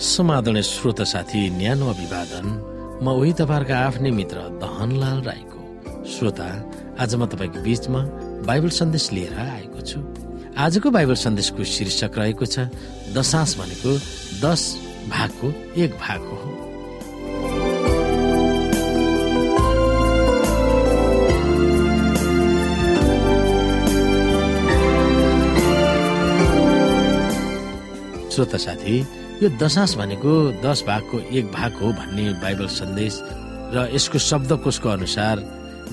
समादरणीय श्रोता साथी न्यानो अभिवादन। म उही तपाईँहरूका आफ्नै मित्र दहनलाल राईको। श्रोता आज म तपाईँको बीचमा बाइबल सन्देश लिएर आएको छु। आजको बाइबल सन्देशको शीर्षक रहेको छ दशांश भनेको दस भागको एक भाग हो। श्रोता साथी यो दशांश भनेको दस भागको एक भाग हो भन्ने बाइबल सन्देश र यसको शब्दकोशको अनुसार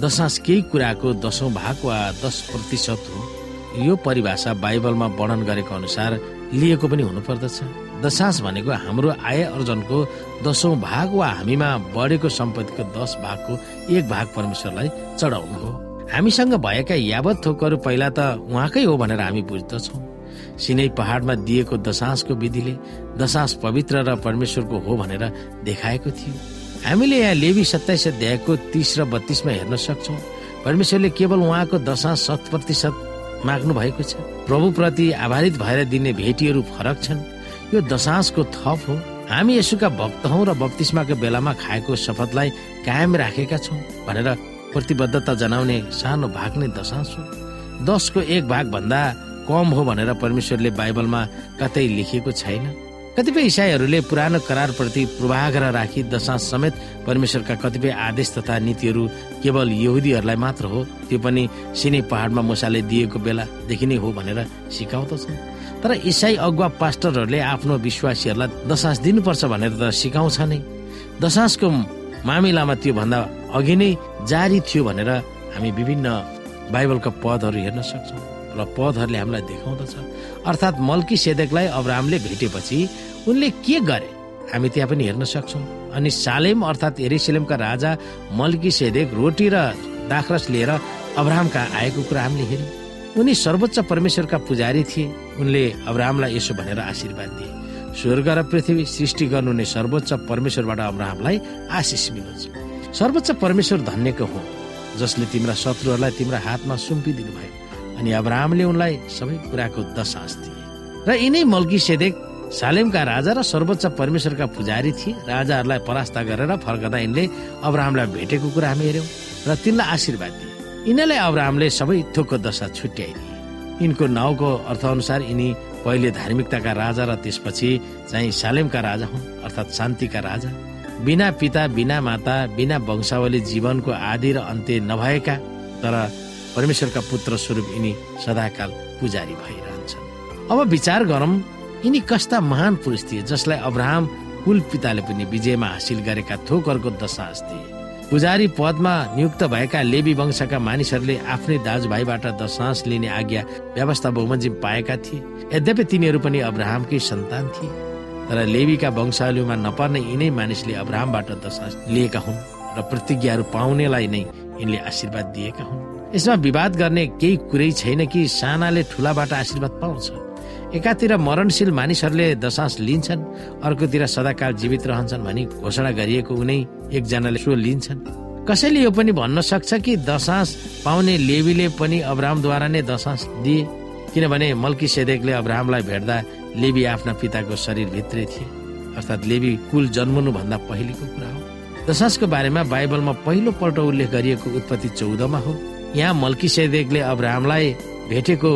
दशांश केही कुराको दसौँ भाग वा दस प्रतिशत हो। यो परिभाषा बाइबलमा वर्णन गरेको अनुसार लिएको पनि हुनुपर्दछ। दशांश भनेको हाम्रो आय अर्जनको दसौँ भाग वा हामीमा बढेको सम्पत्तिको दस भागको एक भाग परमेश्वरलाई चढाउनु हो। हामीसँग भएका यावत थोकहरू पहिला त उहाँकै हो भनेर हामी बुझ्दछौँ। सिनै पहाडमा दिएको दशांशको विधिले दशांश पवित्र र परमेश्वरको हो भनेर देखाएको थियो। हामीले यहाँ लेबी सत्ताइस अध्यायको तिस र बत्तीसमा हेर्न सक्छौँ। परमेश्वरले केवल उहाँको दशांश शत प्रतिशत माग्नु भएको छ। प्रभुप्रति आधारित भएर दिने भेटीहरू फरक छन्। यो दशांशको थप हो। हामी यसुका भक्त हौ र बत्तिसमाको बेलामा खाएको शपथलाई कायम राखेका छौँ भनेर प्रतिबद्धता जनाउने सानो भाग नै दशांश हो। दसको एक भाग भन्दा कम हो भनेर परमेश्वरले बाइबलमा कतै लेखिएको छैन। कतिपय इसाईहरूले पुरानो करारप्रति पूर्वाग्रह राखी दशांश समेत परमेश्वरका कतिपय आदेश तथा नीतिहरू केवल यहुदीहरूलाई मात्र हो त्यो पनि सिनै पहाडमा मुसाले दिएको बेलादेखि नै हो भनेर सिकाउँदछन्। तर इसाई अगुवा पास्टरहरूले आफ्नो विश्वासीहरूलाई दशांश दिनुपर्छ भनेर त सिकाउँछ नै। दशांशको मामिलामा त्यो भन्दा अघि नै जारी थियो भनेर हामी विभिन्न बाइबलका पदहरू हेर्न सक्छौँ। र पदहरूले हामीलाई देखाउँदछ। अर्थात् मल्की सेदेकलाई अब्राहमले भेटेपछि उनले के गरे? हामी त्यहाँ पनि हेर्न सक्छौँ। अनि सालेम अर्थात् एरिसेलेमका राजा मल्की सेदेक रोटी र दाखरस लिएर अब्राहमका आएको कुरा हामीले हेर्यौँ उनी सर्वोच्च परमेश्वरका पुजारी थिए। उनले अब्राहमलाई यसो भनेर आशीर्वाद दिए। स्वर्ग र पृथ्वी सृष्टि गर्नुहुने सर्वोच्च परमेश्वरबाट अब्राहमलाई आशिष मिलोस् सर्वोच्च परमेश्वर धन्यको हो जसले तिम्रा शत्रुहरूलाई तिम्रा हातमा सुम्पिदिनु भयो अनि अब्राहमले उनलाई सबै कुराको दशांश दिए। र यिनै मल्की सेदेक सालेमका राजा र सर्वोच्च परमेश्वरका पुजारी थिए। राजाहरूलाई परास्त गरेर फर्कदा यिनले अब्राहमलाई भेटेको कुरा हामी हेऱ्यौँ र तिनलाई आशीर्वाद दिए। यिनीलाई अब्राहमले सबै थोकको दशा छुट्याइदिए। यिनको नाउँको अर्थअनुसार यिनी पहिले धार्मिकताका राजा र त्यसपछि चाहिँ सालेमका राजा हुन् अर्थात् शान्तिका राजा। बिना पिता बिना माता बिना वंशावली जीवनको आदि र अन्त्य नभएका तर परमेश्वरका पुत्र स्वरूप यिनी सदाकाल पुजारी भइरहन्छन्। अब विचार गरौँ यिनी कस्ता महान पुरुष थिए जसलाई अब्राहम कुल पिताले पनि विजयमा हासिल गरेका थोकहरूको दशांश दिए पुजारी पदमा नियुक्त भएका लेबी वंशका मानिसहरूले आफ्नै दाजुभाइबाट दशांश लिने आज्ञा व्यवस्था बहुमजिम पाएका थिए। यद्यपि तिनीहरू पनि अब्राहमकै सन्तान थिए तर लेबीका वंशावलीमा नपर्ने यिनै मानिसले अब्राहमबाट दशांश लिएका हुन् र प्रतिज्ञाहरू पाउनेलाई नै यिनले आशीर्वाद दिएका हुन्। यसमा विवाद गर्ने केही कुरै छैन कि सानाले ठुलाबाट आशीर्वाद पाउँछ। एकातिर मरणशील मानिसहरूले दशांश लिन्छन् अर्कोतिर सदाकाल जीवित रहन्छन् भनी घोषणा गरिएको उनै एकजनाले सो लिन्छन्। कसैले यो पनि भन्न सक्छ कि दशांश पाउने लेबीले पनि अब्राहमद्वारा नै दशांश दिए? किनभने मल्की सेदेकले अब्राहमलाई भेट्दा लेबी आफ्ना पिताको शरीर भित्रै थिए। अर्थात् लेबी कुल जन्मनु भन्दा पहिलेको कुरा हो। दशांशको बारेमा बाइबलमा पहिलो पल्ट उल्लेख गरिएको उत्पत्ति चौधमा हो। यहाँ मल्की सेदेकले अब्राहमलाई भेटेको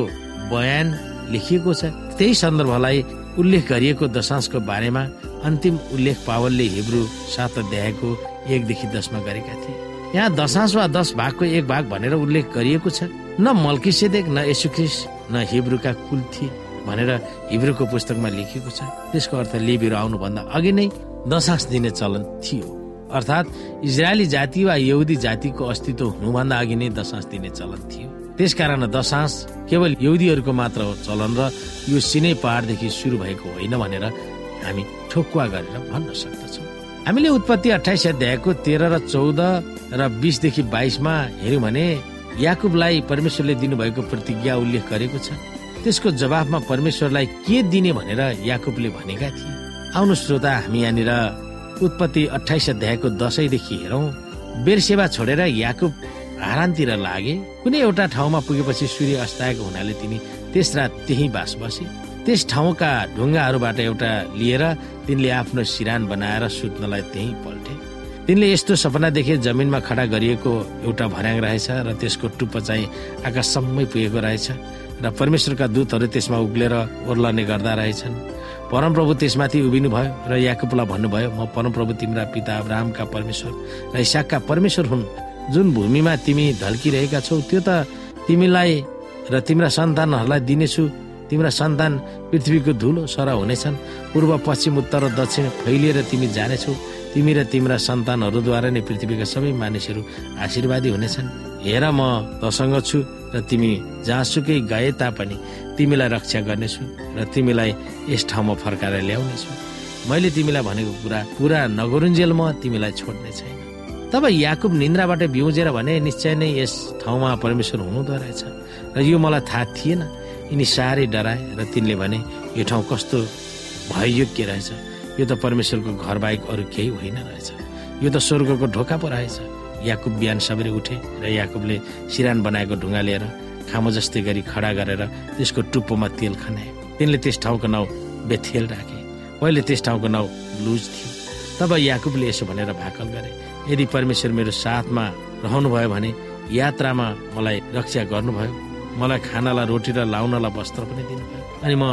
बयान लेखिएको छ। त्यही सन्दर्भलाई उल्लेख गरिएको दशांशको बारेमा अन्तिम उल्लेख पावलले हिब्रू सात अध्यायको एकदेखि दसमा गरेका थिए। यहाँ दशांश वा दस भागको एक भाग भनेर उल्लेख गरिएको छ। न मल्की सेदेक न यसुख्रिस न हिब्रूका कुल थिए भनेर हिब्रूको पुस्तकमा लेखिएको छ। त्यसको अर्थ लिबीहरू आउनुभन्दा अघि नै दशांश दिने चलन थियो। अर्थात् इजरायली जाति वा यहुदी जातिको अस्तित्व हुनुभन्दा अघि नै दशांश दिने चलन थियो। त्यसकारण दशांश केवल यहुदीहरूको मात्र हो चलन र यो सिनै पहाडदेखि सुरु भएको होइन भनेर हामी ठोकुवा गरेर भन्न सक्दछौँ। हामीले उत्पत्ति अठाइस अध्यायको तेह्र र चौध र बिसदेखि बाइसमा हेऱ्यौँ भने याकुबलाई परमेश्वरले दिनुभएको प्रतिज्ञा उल्लेख गरेको छ। त्यसको जवाफमा परमेश्वरलाई के दिने भनेर याकुबले भनेका थिए। आउनु श्रोता हामी यहाँनिर उत्पत्ति अठाइस अध्यायको दसैँदेखि हेरौँ बेरसेवा छोडेर याकुब हारानतिर लागे कुनै एउटा ठाउँमा पुगेपछि सूर्य अस्ताएको हुनाले तिनी त्यस रात त्यही बास बसे। त्यस ठाउँका ढुङ्गाहरूबाट एउटा लिएर तिनले आफ्नो सिरान बनाएर सुत्नलाई त्यहीँ पल्टे। तिनले यस्तो सपना देखे जमिनमा खडा गरिएको एउटा भर्याङ रहेछ र त्यसको टुप्पो चाहिँ आकाशसम्मै पुगेको रहेछ र परमेश्वरका दूतहरू त्यसमा उक्लेर ओर्लने गर्दा रहेछन्। परमप्रभु त्यसमाथि उभिनु भयो र याकुबलाई भन्नुभयो म परमप्रभु तिम्रा पिता अब्राहमका परमेश्वर र इसाकका परमेश्वर हुन्। जुन भूमिमा तिमी ढल्किरहेका छौ त्यो त तिमीलाई र तिम्रा सन्तानहरूलाई दिनेछु। तिम्रा सन्तान पृथ्वीको धुलो सर हुनेछन्। पूर्व पश्चिम उत्तर र दक्षिण फैलिएर तिमी जानेछौ। तिमी र तिम्रा सन्तानहरूद्वारा नै पृथ्वीका सबै मानिसहरू आशीर्वादी हुनेछन्। हेर म तसँग छु र तिमी जहाँसुकै गए तापनि तिमीलाई रक्षा गर्नेछु र तिमीलाई यस ठाउँमा फर्काएर ल्याउनेछु। मैले तिमीलाई भनेको कुरा पुरा नगरुन्जेल म तिमीलाई छोड्ने छैन। तब याकुब निन्द्राबाट बिउजेर भने निश्चय नै यस ठाउँमा परमेश्वर हुनुहुँदो रहेछ र यो मलाई थाहा थिएन। यिनी साह्रै डराए र तिनले भने यो ठाउँ कस्तो भययोग्य रहेछ। यो त परमेश्वरको घर बाहेक अरू केही होइन रहेछ। यो त स्वर्गको ढोका पो रहेछ। याकुब बिहान सबैले उठे र याकुबले सिरान बनाएको ढुङ्गा लिएर खामो जस्तै गरी खडा गरेर त्यसको टुप्पोमा तेल खनाए तिनले त्यस ठाउँको नाउँ बेथेल राखे। पहिले त्यस ठाउँको नाउँ लुज थियो। तब याकुबले यसो भनेर भाकल गरे यदि परमेश्वर मेरो साथमा रहनुभयो भने यात्रामा मलाई रक्षा गर्नुभयो। मलाई खानालाई रोटी र लाउनलाई वस्त्र पनि दिनुभयो। अनि म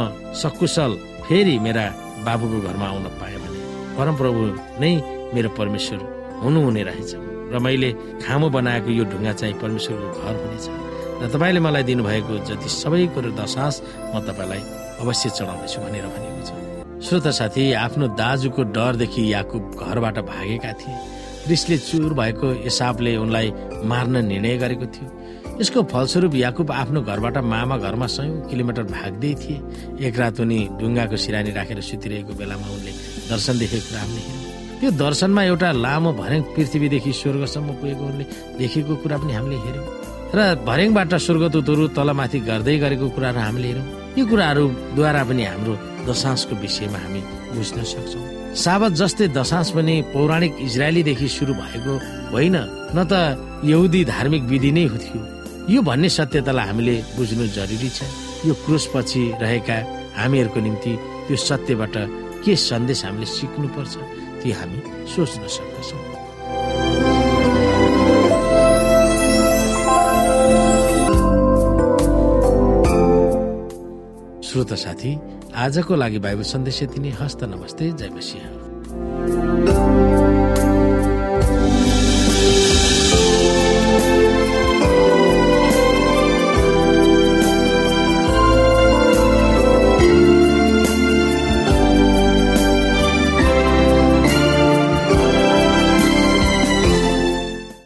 सकुशल फेरि मेरा बाबुको घरमा आउन पाएँ भने परमप्रभु नै मेरो परमेश्वर हुनुहुने रहेछ। र मैले खामो बनाएको यो ढुङ्गा चाहिँ परमेश्वरको घर हुनेछ। र तपाईँले मलाई दिनुभएको जति सबै कुरो दशास म तपाईँलाई अवश्य चढाउनेछु भनेर भनेको छ। श्रोत साथी आफ्नो दाजुको डरदेखि याकुब घरबाट भागेका थिए। रिसले चुर भएको हिसाबले उनलाई मार्न निर्णय गरेको थियो। यसको फलस्वरूप याकुब आफ्नो घरबाट मामा घरमा सयौँ किलोमिटर भाग्दै थिए। एक रात उनी ढुङ्गाको सिरानी राखेर सुतिरहेको बेलामा उनले दर्शन देखेको कुरा त्यो दर्शनमा एउटा लामो भर्याङ पृथ्वीदेखि स्वर्गसम्म पुगेको उनले देखेको कुरा पनि हामीले हेऱ्यौँ। र भर्याङबाट स्वर्गदूतहरू तलमाथि गर्दै गरेको कुराहरू हामीले हेऱ्यौँ। यी कुराहरूद्वारा पनि हाम्रो दशांशको विषयमा हामी बुझ्न सक्छौँ। साबत जस्तै दशांश पनि पौराणिक इजरायलीदेखि सुरु भएको होइन न त यहुदी धार्मिक विधि नै थियो। यो भन्ने सत्यतालाई हामीले बुझ्नु जरुरी छ। यो क्रुसपछि रहेका हामीहरूको निम्ति त्यो सत्यबाट के सन्देश हामीले सिक्नुपर्छ? त्यो हामी सोच्न सक्दछौँ। श्रोत साथी आजको लागि बाइबल सन्देश यति नै। हस्त नमस्ते। जय मसिंह।